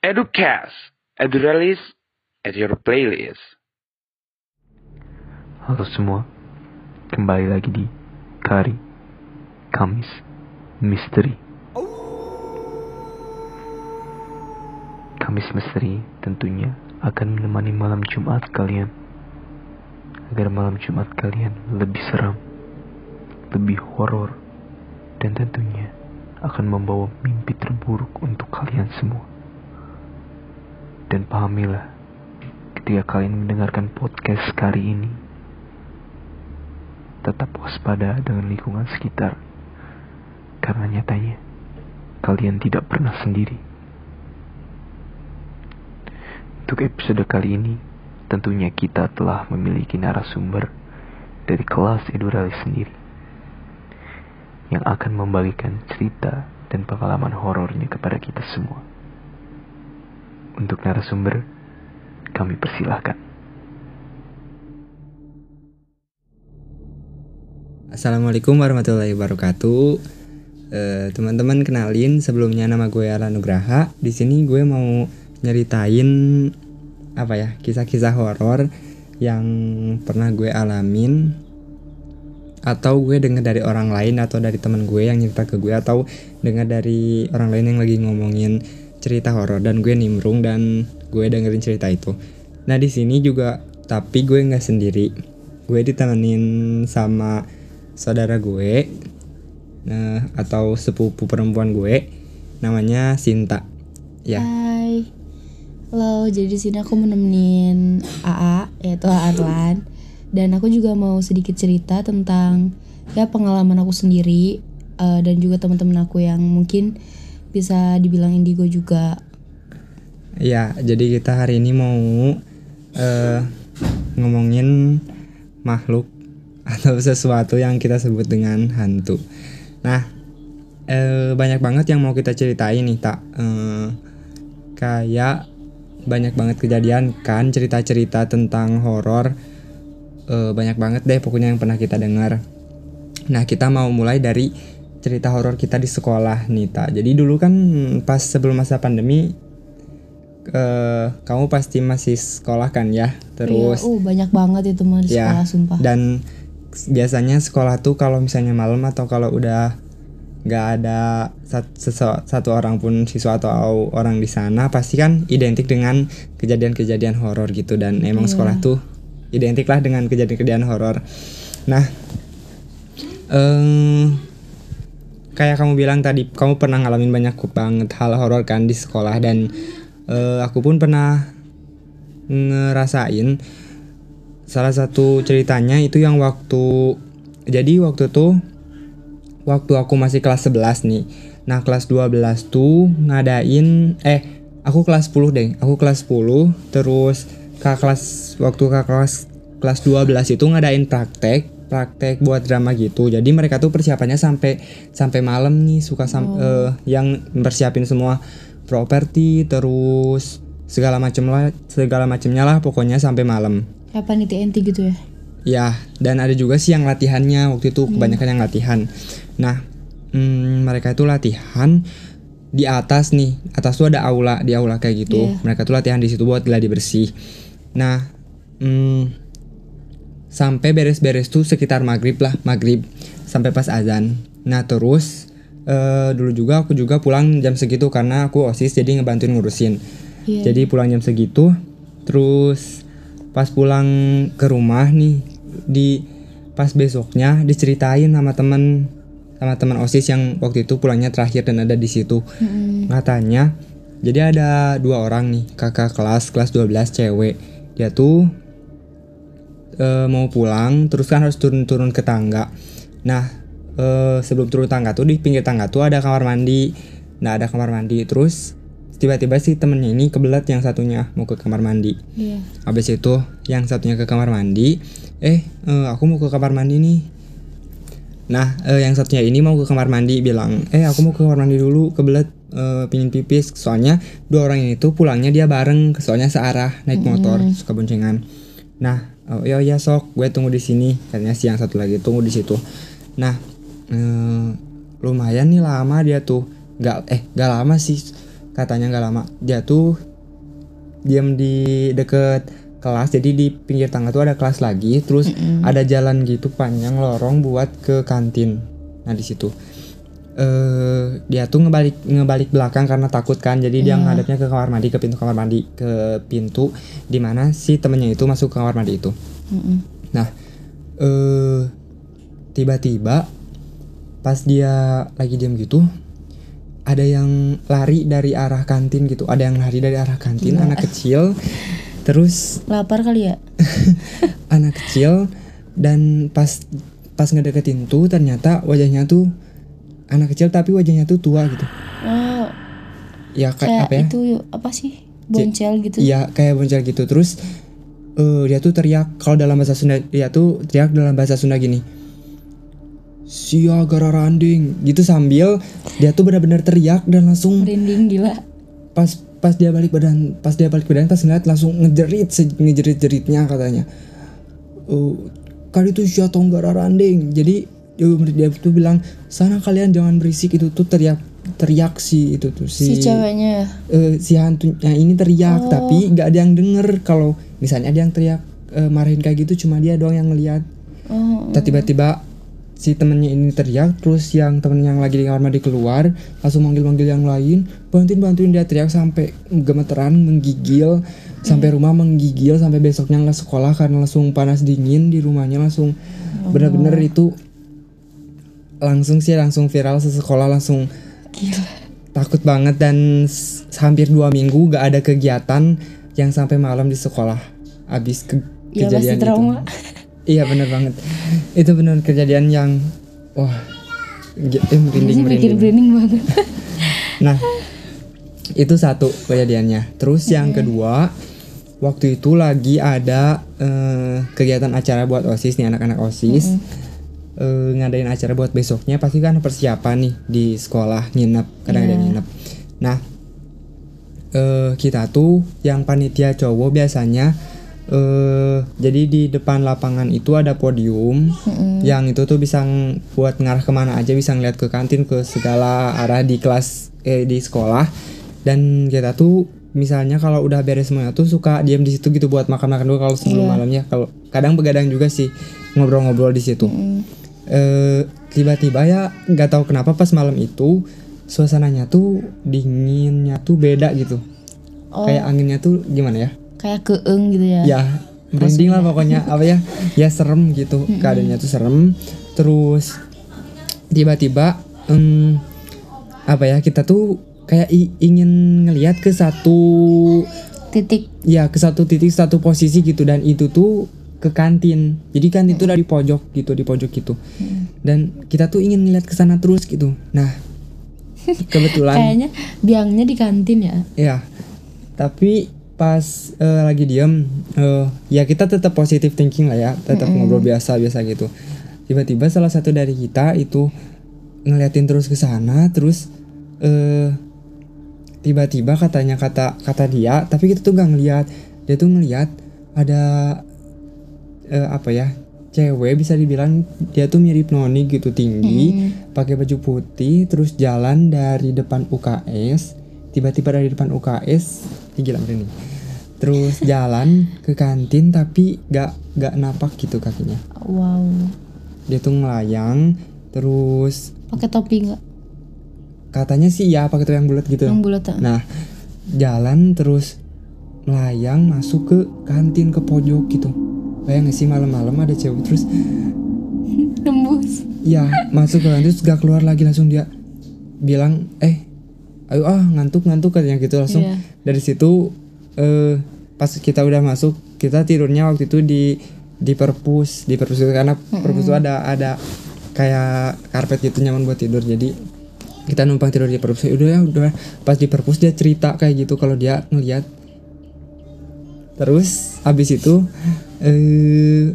Educast, Eduralis, at your playlist. Halo semua, kembali lagi di Kari Kamis Misteri. Kamis Misteri tentunya akan menemani malam Jumat kalian agar malam Jumat kalian lebih seram, lebih horor, dan tentunya akan membawa mimpi terburuk untuk kalian semua. Dan pahamilah, ketika kalian mendengarkan podcast kali ini, tetap waspada dengan lingkungan sekitar. Karena nyatanya, kalian tidak pernah sendiri. Untuk episode kali ini, tentunya kita telah memiliki narasumber dari kelas Eduralis sendiri yang akan membagikan cerita dan pengalaman horornya kepada kita semua. Untuk narasumber, kami persilahkan. Assalamualaikum warahmatullahi wabarakatuh. Eh, teman-teman kenalin sebelumnya nama gue Alan Nugraha. Di sini gue mau nyeritain apa ya kisah-kisah horor yang pernah gue alamin atau gue dengar dari orang lain atau dari teman gue yang cerita ke gue atau dengar dari orang lain yang lagi ngomongin cerita horor dan gue nimbrung dan gue dengerin cerita itu. Nah di sini juga tapi gue nggak sendiri. Gue ditemenin sama saudara gue nah, atau sepupu perempuan gue namanya Sinta. Ya. Hai. Halo, jadi di sini aku menemenin AA yaitu Adlan dan aku juga mau sedikit cerita tentang ya pengalaman aku sendiri uh, dan juga teman-teman aku yang mungkin bisa dibilang indigo juga. Ya, jadi kita hari ini mau uh, ngomongin makhluk atau sesuatu yang kita sebut dengan hantu. Nah, uh, banyak banget yang mau kita ceritain nih, tak uh, kayak banyak banget kejadian kan cerita-cerita tentang horor uh, banyak banget deh pokoknya yang pernah kita dengar. Nah, kita mau mulai dari cerita horor kita di sekolah nih, tak. Jadi dulu kan pas sebelum masa pandemi uh, kamu pasti masih sekolah kan ya? Terus iya, uh banyak banget itu mah di ya, sekolah sumpah. Dan biasanya sekolah tuh kalau misalnya malam atau kalau udah nggak ada satu, satu orang pun siswa atau orang di sana pasti kan identik dengan kejadian-kejadian horor gitu dan emang Iya. sekolah tuh identik lah dengan kejadian-kejadian horor. Nah, eh kayak kamu bilang tadi kamu pernah ngalamin banyak banget hal horor kan di sekolah dan eh, aku pun pernah ngerasain salah satu ceritanya itu yang waktu jadi waktu tuh waktu aku masih kelas 11 nih. Nah kelas 12 tuh ngadain eh aku kelas 10 deh aku kelas 10 terus kak kelas waktu kak kelas kelas 12 itu ngadain praktek praktek buat drama gitu jadi mereka tuh persiapannya sampai sampai malam nih suka sam eh, yang persiapin semua properti terus segala macem lah segala macemnya lah pokoknya sampai malam Kayak panitia inti gitu ya. Ya, dan ada juga sih yang latihannya waktu itu kebanyakan yang latihan. Nah, hmm, mereka itu latihan di atas nih, atas tuh ada aula, di aula kayak gitu. Iya. Mereka tuh latihan di situ buat gladi bersih. Nah, hmm, sampai beres-beres tuh sekitar maghrib lah, maghrib sampai pas azan. Nah terus eh, dulu juga aku juga pulang jam segitu karena aku osis jadi ngebantuin ngurusin. Iya. Jadi pulang jam segitu, terus pas pulang ke rumah nih di pas besoknya diceritain sama temen sama teman osis yang waktu itu pulangnya terakhir dan ada di situ Mm-mm. katanya jadi ada dua orang nih kakak kelas kelas 12 cewek dia tuh eh, mau pulang terus kan harus turun-turun ke tangga. Nah eh, sebelum turun tangga tuh di pinggir tangga tuh ada kamar mandi. Nah ada kamar mandi terus tiba-tiba si temennya ini kebelet yang satunya mau ke kamar mandi. Iya. habis itu yang satunya ke kamar mandi eh eh, aku mau ke kamar mandi nih. Nah eh, yang satunya ini mau ke kamar mandi bilang eh aku mau ke kamar mandi dulu kebelet eh, pingin pipis. Soalnya dua orang ini tuh pulangnya dia bareng soalnya searah naik motor suka boncengan. Nah oh, ya ya sok. Gue tunggu di sini. Katanya si yang satu lagi. Tunggu di situ. Nah eh, lumayan nih lama dia tuh. Nggak eh nggak lama sih. Katanya nggak lama. Dia tuh diam di deket kelas. Jadi di pinggir tangga tuh ada kelas lagi. Terus ada jalan gitu panjang lorong buat ke kantin. Nah di situ eh dia tuh ngebalik ngebalik belakang karena takut kan jadi dia ngadepnya ke kamar mandi ke pintu kamar mandi ke pintu di mana si temennya itu masuk ke kamar mandi itu Mm-mm. Nah, eh tiba-tiba pas dia lagi diam gitu, ada yang lari dari arah kantin gitu. Ada yang lari dari arah kantin, anak kecil. Terus lapar kali ya anak kecil dan pas pas ngedeketin tuh ternyata wajahnya tuh anak kecil tapi wajahnya tuh tua gitu. oh. Ya kayak kayak apa ya? itu apa sih? Boncel gitu. Iya kayak boncel gitu. Terus eh dia tuh teriak kalau dalam bahasa Sunda dia tuh teriak dalam bahasa Sunda gini. Sia gara randing gitu sambil dia tuh benar-benar teriak dan langsung merinding gila. pas pas dia balik badan pas dia balik badan pas ngeliat langsung ngejerit ngejerit jeritnya katanya. Eh kali itu sia gara randing jadi eh, dia tuh bilang sana kalian jangan berisik. Itu tuh teriak teriak si itu tuh si, ceweknya. Ya eh, si hantunya ini teriak tapi nggak ada yang denger. Kalau misalnya ada yang teriak eh, marahin kayak gitu cuma dia doang yang ngeliat. Oh. Tiba-tiba si temennya ini teriak terus yang temen yang lagi di kamar mandi keluar langsung manggil-manggil yang lain. Bantuin bantuin dia teriak sampai gemeteran menggigil. Sampai rumah menggigil sampai besoknya nggak sekolah karena langsung panas dingin di rumahnya langsung bener-bener itu langsung sih langsung viral sesekolah langsung gila. takut banget dan hampir dua minggu gak ada kegiatan yang sampai malam di sekolah abis ke ya pasti kejadian trauma. Itu iya bener banget. Itu bener kejadian yang wah eh, merinding merinding. branding banget. Nah itu satu kejadiannya. Terus yang kedua waktu itu lagi ada eh, kegiatan acara buat osis nih anak-anak osis eh, ngadain acara buat besoknya pasti kan persiapan nih di sekolah nginep kadang ada Iya. nginep. Nah eh, kita tuh yang panitia cowok biasanya eh jadi di depan lapangan itu ada podium yang itu tuh bisa ng- buat ngarah ke mana aja bisa ngeliat ke kantin ke segala arah di kelas eh di sekolah. Dan kita tuh misalnya kalau udah beres semuanya tuh suka diam di situ gitu buat makan-makan dulu kalau sebelum malamnya. Kalau kadang begadang juga sih ngobrol-ngobrol di situ. Eh tiba-tiba ya nggak tahu kenapa pas malam itu suasananya tuh dinginnya tuh beda gitu. Oh. Kayak anginnya tuh gimana ya? Kayak keeng gitu ya? Ya merinding lah pokoknya. Apa ya? Ya serem gitu. Keadaannya tuh serem. Terus tiba-tiba em, apa ya kita tuh kayak ingin ngelihat ke satu titik. Ya ke satu titik satu posisi gitu. Dan itu tuh ke kantin. Jadi kantin itu dari pojok gitu di pojok gitu dan kita tuh ingin ngeliat ke sana terus gitu. Nah kebetulan kayaknya biangnya di kantin ya. Ya, tapi pas eh, lagi diem, eh, ya kita tetap positive thinking lah ya, tetap ngobrol biasa-biasa gitu. Tiba-tiba salah satu dari kita itu ngeliatin terus ke sana, terus eh tiba-tiba katanya kata kata dia, tapi kita tuh gak ngeliat, dia tuh ngeliat ada eh, apa ya, cewek bisa dibilang dia tuh mirip noni gitu tinggi, pakai baju putih, terus jalan dari depan UKS, tiba-tiba dari depan UKS, tinggi lah ini. Terus jalan ke kantin tapi gak gak napak gitu kakinya. wow Dia tuh ngelayang, terus pakai topi nggak katanya sih ya pakai tuh yang bulat gitu. yang bulat ah. Nah, jalan terus melayang masuk ke kantin ke pojok gitu. Bayang sih malam-malam ada cewek terus nembus. Ya masuk ke terus gak keluar lagi langsung dia bilang eh ayo ah ngantuk ngantuk katanya gitu langsung Iya. dari situ eh pas kita udah masuk kita tidurnya waktu itu di di perpus di perpus itu karena perpus itu ada ada kayak karpet gitu nyaman buat tidur jadi kita numpang tidur di perpus. Udah ya udah. Pas di perpus dia cerita kayak gitu kalau dia ngeliat terus habis itu eh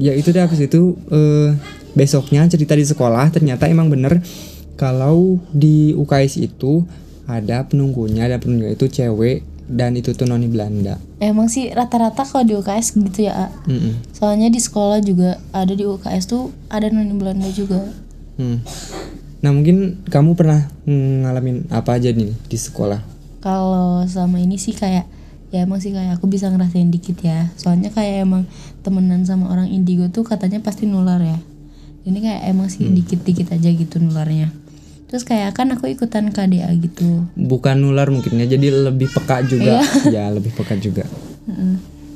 ya itu deh habis itu eh besoknya cerita di sekolah ternyata emang bener kalau di UKS itu ada penunggunya ada penunggunya itu cewek dan itu tuh noni Belanda emang sih rata-rata kalau di UKS gitu ya A. Mm-mm. soalnya di sekolah juga ada di UKS tuh ada noni Belanda juga Hmm. nah mungkin kamu pernah ngalamin apa aja nih di sekolah kalau selama ini sih kayak ya emang sih kayak aku bisa ngerasain dikit ya soalnya kayak emang temenan sama orang indigo tuh katanya pasti nular ya ini kayak emang sih dikit-dikit aja gitu nularnya terus kayak kan aku ikutan KDA gitu bukan nular mungkin ya jadi lebih peka juga Iya. ya lebih peka juga.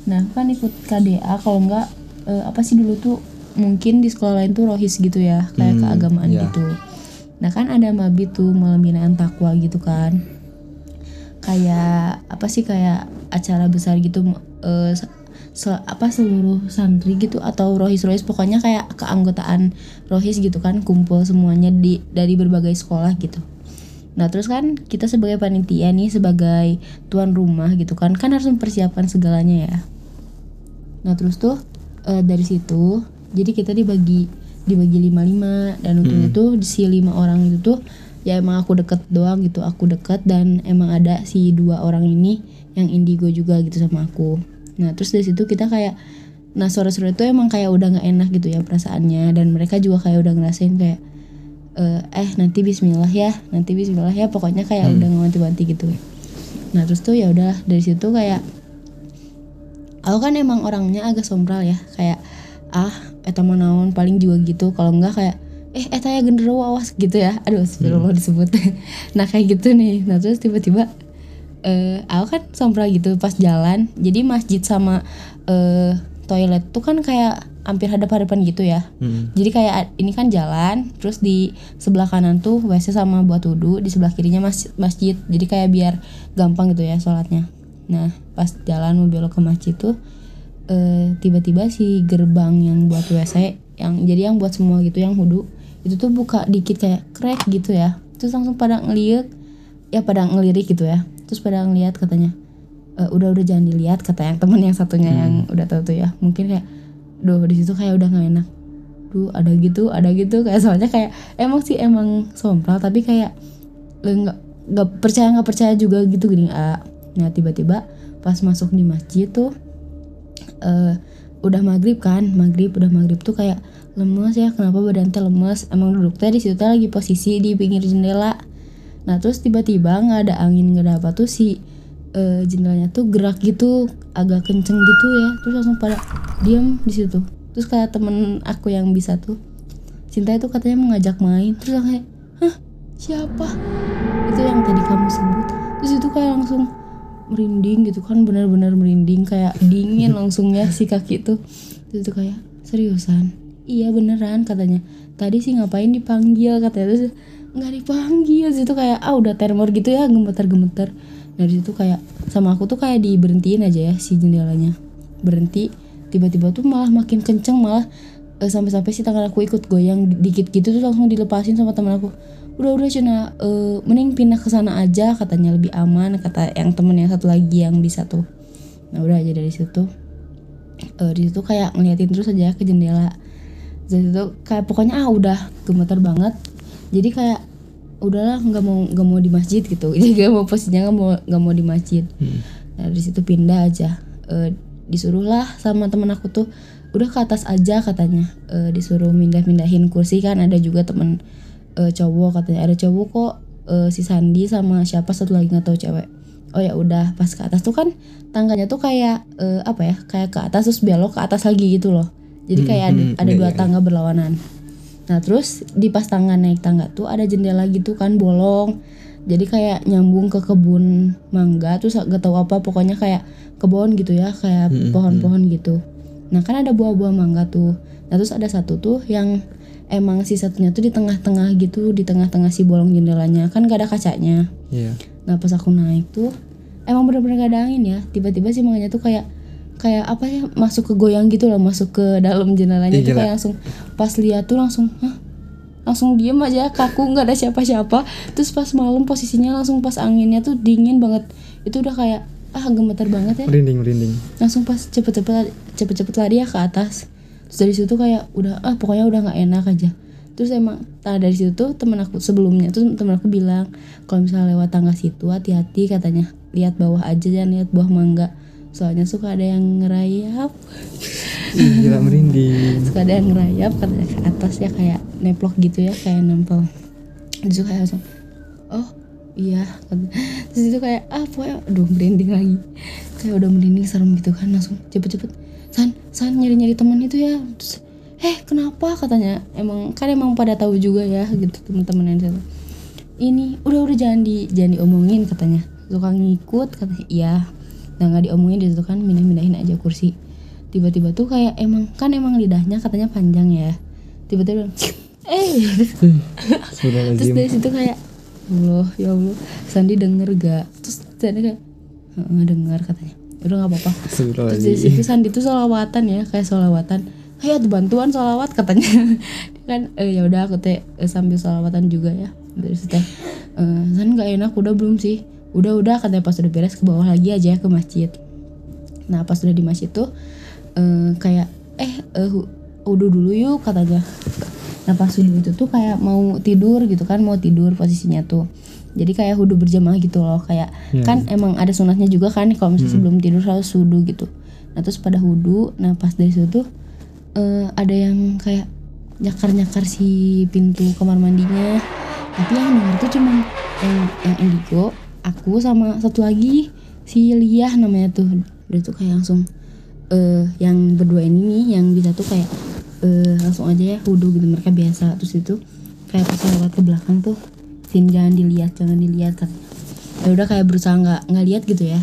Nah, kan ikut KDA kalau enggak eh, apa sih dulu tuh mungkin di sekolah lain tuh rohis gitu ya, kayak Hmm, keagamaan iya. gitu. Nah, kan ada Mabi tuh malam binaan takwa gitu kan. Kayak apa sih kayak acara besar gitu eh, se- apa seluruh santri gitu atau rohis-rohis pokoknya kayak keanggotaan rohis gitu kan kumpul semuanya di dari berbagai sekolah gitu. Nah terus kan kita sebagai panitia nih sebagai tuan rumah gitu kan kan harus mempersiapkan segalanya ya. Nah terus tuh eh, dari situ jadi kita dibagi dibagi lima lima dan untungnya tuh si lima orang itu tuh ya emang aku deket doang gitu aku deket dan emang ada si dua orang ini yang indigo juga gitu sama aku. Nah terus dari situ kita kayak nah sore-sore itu emang kayak udah nggak enak gitu ya perasaannya. Dan mereka juga kayak udah ngerasain kayak eh, eh nanti Bismillah ya nanti Bismillah ya. Pokoknya kayak udah ngewanti-wanti gitu. Nah terus tuh ya udah dari situ kayak aku kan emang orangnya agak sombral ya. Kayak ah eta mah naon paling juga gitu. Kalau enggak kayak eh eta ya genderuwo awas gitu ya. Aduh astagfirullah disebut. Nah kayak gitu nih. Nah terus tiba-tiba eh aku kan sombral gitu pas jalan jadi masjid sama eh toilet tuh kan kayak hampir hadap-hadapan gitu ya Hmm. jadi kayak ini kan jalan, terus di sebelah kanan tuh WC sama buat wudhu, di sebelah kirinya mas- masjid. Jadi kayak biar gampang gitu ya sholatnya. Nah pas jalan mau belok ke masjid tuh eh, tiba-tiba si gerbang yang buat WC, yang jadi yang buat semua gitu yang wudhu itu tuh buka dikit kayak crack gitu ya. Terus langsung pada ngeliat, ya pada ngelirik gitu ya. Terus pada ngeliat katanya, "Eh, udah udah jangan dilihat kata yang temen yang satunya yang udah tahu tuh ya. Mungkin kayak, duh di situ kayak udah nggak enak. Duh ada gitu ada gitu. Kayak soalnya kayak emang sih emang sompral tapi kayak nggak nggak percaya nggak percaya juga gitu. Gini ah nah tiba-tiba pas masuk di masjid tuh eh udah maghrib kan maghrib udah maghrib tuh kayak lemes ya. Kenapa badan teh lemes? Emang duduknya di situ teh lagi posisi di pinggir jendela nah terus tiba-tiba nggak ada angin nggak ada apa tuh si eh, jendelanya tuh gerak gitu agak kenceng gitu ya. Terus langsung pada diam di situ. Terus kayak temen aku yang bisa tuh Cinta itu katanya mau ngajak main. Terus kayak hah? Siapa? Itu yang tadi kamu sebut. Terus itu kayak langsung merinding gitu kan benar-benar merinding kayak dingin langsungnya si kaki itu terus itu kayak seriusan? Iya beneran katanya. Tadi sih ngapain dipanggil katanya. Terus nggak dipanggil. Terus itu kayak ah udah termor gitu ya gemeter-gemeter. Dari situ kayak sama aku tuh kayak diberhentiin aja ya si jendelanya. Berhenti tiba-tiba tuh malah makin kenceng malah eh, sampai-sampai si tangan aku ikut goyang di- dikit gitu terus langsung dilepasin sama teman aku. Udah udah cina eh, mending pindah ke sana aja katanya lebih aman kata yang temen yang satu lagi yang bisa tuh. Nah udah aja dari situ. Eh, di situ kayak ngeliatin terus aja ke jendela. Dari situ kayak pokoknya ah udah gemeter banget jadi kayak udahlah nggak mau nggak mau di masjid gitu. Jadi nggak mau posisinya nggak mau nggak mau di masjid. Nah dari situ pindah aja. Eh, disuruhlah sama temen aku tuh udah ke atas aja katanya. Eh, disuruh mindah-mindahin kursi kan ada juga temen eh, cowok katanya. Ada cowok kok eh, si Sandi sama siapa satu lagi nggak tahu cewek. Oh ya udah pas ke atas tuh kan tangganya tuh kayak eh, apa ya kayak ke atas terus belok ke atas lagi gitu loh. Jadi kayak ada, hmm, ada iya, dua iya, tangga berlawanan nah terus di pas tangga naik tangga tuh ada jendela gitu kan bolong. Jadi kayak nyambung ke kebun mangga terus gak tahu apa pokoknya kayak kebun gitu ya kayak pohon-pohon gitu. Nah kan ada buah-buah mangga tuh. Nah terus ada satu tuh yang emang si satunya tuh di tengah-tengah gitu di tengah-tengah si bolong jendelanya. Kan gak ada kacanya. Iya. Nah pas aku naik tuh emang bener-bener gak ada angin ya. Tiba-tiba sih makanya tuh kayak kayak apa ya masuk ke goyang gitu loh masuk ke dalam jendelanya Ih, tuh gila. kayak langsung pas lihat tuh langsung hah? Langsung diem aja kaku nggak ada siapa-siapa. Terus pas malam posisinya langsung pas anginnya tuh dingin banget. Itu udah kayak ah gemeter banget ya. Merinding, merinding. langsung pas cepet-cepet cepet-cepet lari ya ke atas. Terus dari situ kayak udah ah pokoknya udah nggak enak aja. Terus emang nah dari situ tuh temen aku sebelumnya tuh temen aku bilang kalau misalnya lewat tangga situ hati-hati katanya. Lihat bawah aja jangan lihat buah mangga soalnya suka ada yang ngerayap. Ih, Gila merinding. suka ada yang ngerayap katanya ke atas ya kayak neplok gitu ya kayak nempel. Terus kayak langsung oh iya terus itu kayak ah pokoknya aduh merinding lagi. Kayak udah merinding serem gitu kan langsung cepet-cepet san san nyari-nyari teman itu ya. Terus eh kenapa? katanya. Emang kan emang pada tahu juga ya gitu teman-teman yang ini udah udah jangan di jangan diomongin katanya. Suka ngikut katanya iya nah nggak diomongin di situ kan mindah-mindahin aja kursi. Tiba-tiba tuh kayak emang kan emang lidahnya katanya panjang ya. Tiba-tiba eh. Terus dari situ kayak Allah ya Allah Sandi denger gak terus Sandi kayak "Heeh, denger katanya. Udah nggak apa-apa. Terus dari situ Sandi tuh solawatan ya kayak solawatan kayak ada bantuan solawat katanya. Kan eh, ya udah aku teh eh, sambil solawatan juga ya. Dari situ teh eh, San nggak enak udah belum sih udah udah katanya pas udah beres ke bawah lagi aja ke masjid. Nah pas udah di masjid tuh eh, kayak eh eh, hu- wudhu dulu yuk katanya. Nah pas wudhu itu tuh kayak mau tidur gitu kan mau tidur posisinya tuh. Jadi kayak wudhu berjamaah gitu loh kayak kan emang ada sunatnya juga kan kalau misalnya sebelum tidur harus wudhu gitu. Nah terus pada wudhu nah pas dari situ tuh eh, ada yang kayak nyakar-nyakar si pintu kamar mandinya. Tapi yang denger tuh cuma yang yang indigo aku sama satu lagi si Liah namanya tuh. Dia tuh kayak langsung eh yang berdua ini nih yang bisa tuh kayak eh langsung aja ya wudhu gitu. Mereka biasa. Terus itu kayak pas lewat ke belakang tuh sin jangan dilihat jangan dilihat katanya. Ya udah kayak berusaha nggak nggak lihat gitu ya.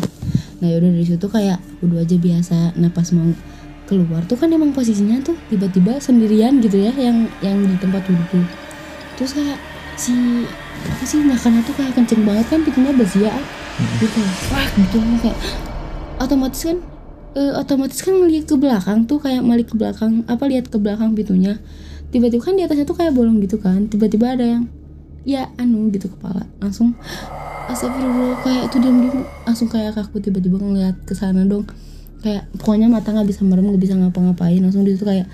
Nah yaudah dari situ kayak wudhu aja biasa. Nah pas mau keluar tuh kan emang posisinya tuh tiba-tiba sendirian gitu ya yang yang di tempat wudhu. Terus kayak si apa sih nyakannya tuh kayak kenceng banget kan pintunya besi ya gitu. Wah gitu kayak otomatis kan eh, otomatis kan ngeliat ke belakang tuh kayak balik ke belakang apa lihat ke belakang pintunya. Tiba-tiba kan di atasnya tuh kayak bolong gitu kan tiba-tiba ada yang ya anu gitu kepala. Langsung astagfirullah kayak itu diam diam langsung kayak kaku tiba-tiba ngeliat ke sana dong. Kayak pokoknya mata nggak bisa merem nggak bisa ngapa-ngapain. Langsung dia tuh kayak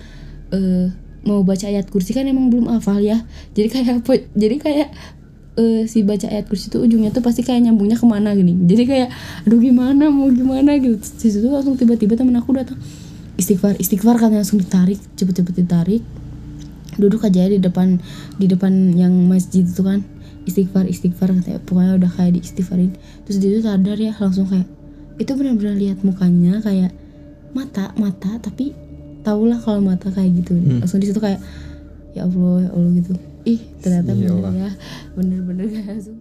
eh mau baca ayat kursi kan emang belum hafal ya. Jadi kayak apa jadi kayak eh, si baca ayat kursi itu ujungnya tuh pasti kayak nyambungnya ke mana gini. Jadi kayak aduh gimana mau gimana? Gitu. Situ langsung tiba-tiba temen aku datang. Istighfar istighfar kan langsung ditarik cepet-cepet ditarik. Duduk aja di depan di depan yang masjid itu kan. Istighfar istighfar katanya pokoknya udah kayak di istighfarin terus dia tuh sadar ya langsung kayak itu benar-benar lihat mukanya kayak mata mata tapi tahulah kalau mata kayak gitu. Langsung di situ kayak ya allah ya allah gitu. Ih ternyata Ya bener ya. Bener-bener kayak langsung